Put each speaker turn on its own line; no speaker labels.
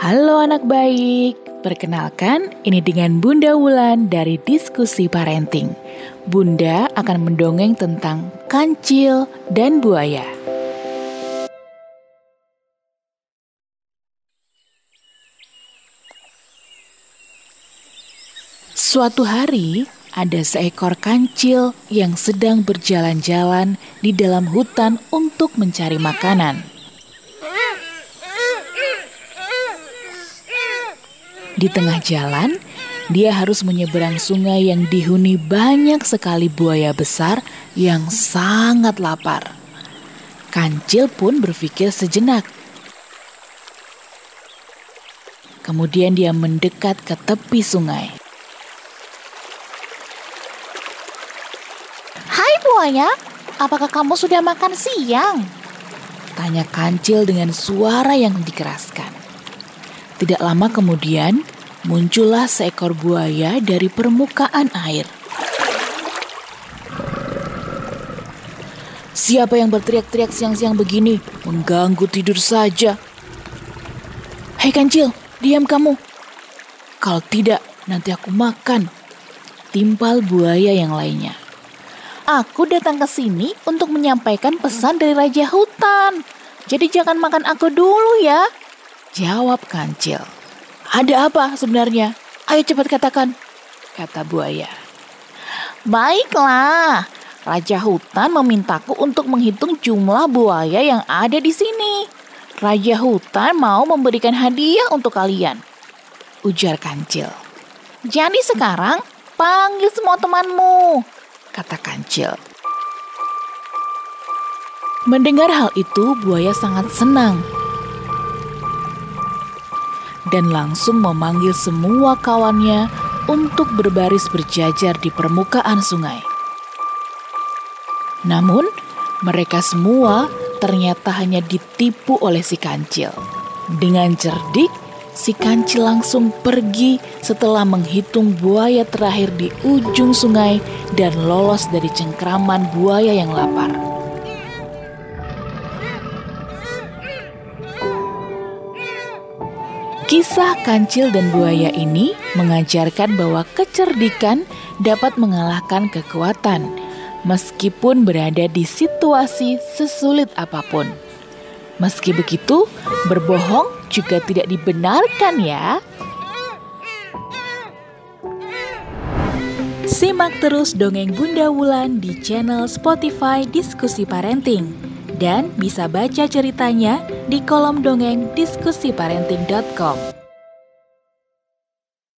Halo anak baik, perkenalkan ini dengan Bunda Wulan dari Diskusi Parenting. Bunda akan mendongeng tentang kancil dan buaya. Suatu hari, ada seekor kancil yang sedang berjalan-jalan di dalam hutan untuk mencari makanan. Di tengah jalan, dia harus menyeberang sungai yang dihuni banyak sekali buaya besar yang sangat lapar. Kancil pun berpikir sejenak. Kemudian dia mendekat ke tepi sungai.
Hai buaya, apakah kamu sudah makan siang?
Tanya kancil dengan suara yang dikeraskan. Tidak lama kemudian, muncullah seekor buaya dari permukaan air. Siapa yang berteriak-teriak siang-siang begini? Mengganggu tidur saja. Hei kancil, diam kamu. Kalau tidak, nanti aku makan. Timpal buaya yang lainnya.
Aku datang ke sini untuk menyampaikan pesan dari Raja Hutan. Jadi jangan makan aku dulu ya.
Jawab kancil. Ada apa sebenarnya? Ayo cepat katakan, kata buaya.
Baiklah, Raja Hutan memintaku untuk menghitung jumlah buaya yang ada di sini. Raja Hutan mau memberikan hadiah untuk kalian.
Ujar kancil.
Jadi sekarang panggil semua temanmu,
kata kancil. Mendengar hal itu, buaya sangat senang dan langsung memanggil semua kawannya untuk berbaris berjajar di permukaan sungai. Namun, mereka semua ternyata hanya ditipu oleh si kancil. Dengan cerdik, si kancil langsung pergi setelah menghitung buaya terakhir di ujung sungai dan lolos dari cengkraman buaya yang lapar. Kisah kancil dan buaya ini mengajarkan bahwa kecerdikan dapat mengalahkan kekuatan, meskipun berada di situasi sesulit apa pun. Meski begitu, berbohong juga tidak dibenarkan, ya. Simak terus dongeng Bunda Wulan di channel Spotify Diskusi Parenting dan bisa baca ceritanya di kolom dongeng diskusiparenting.com.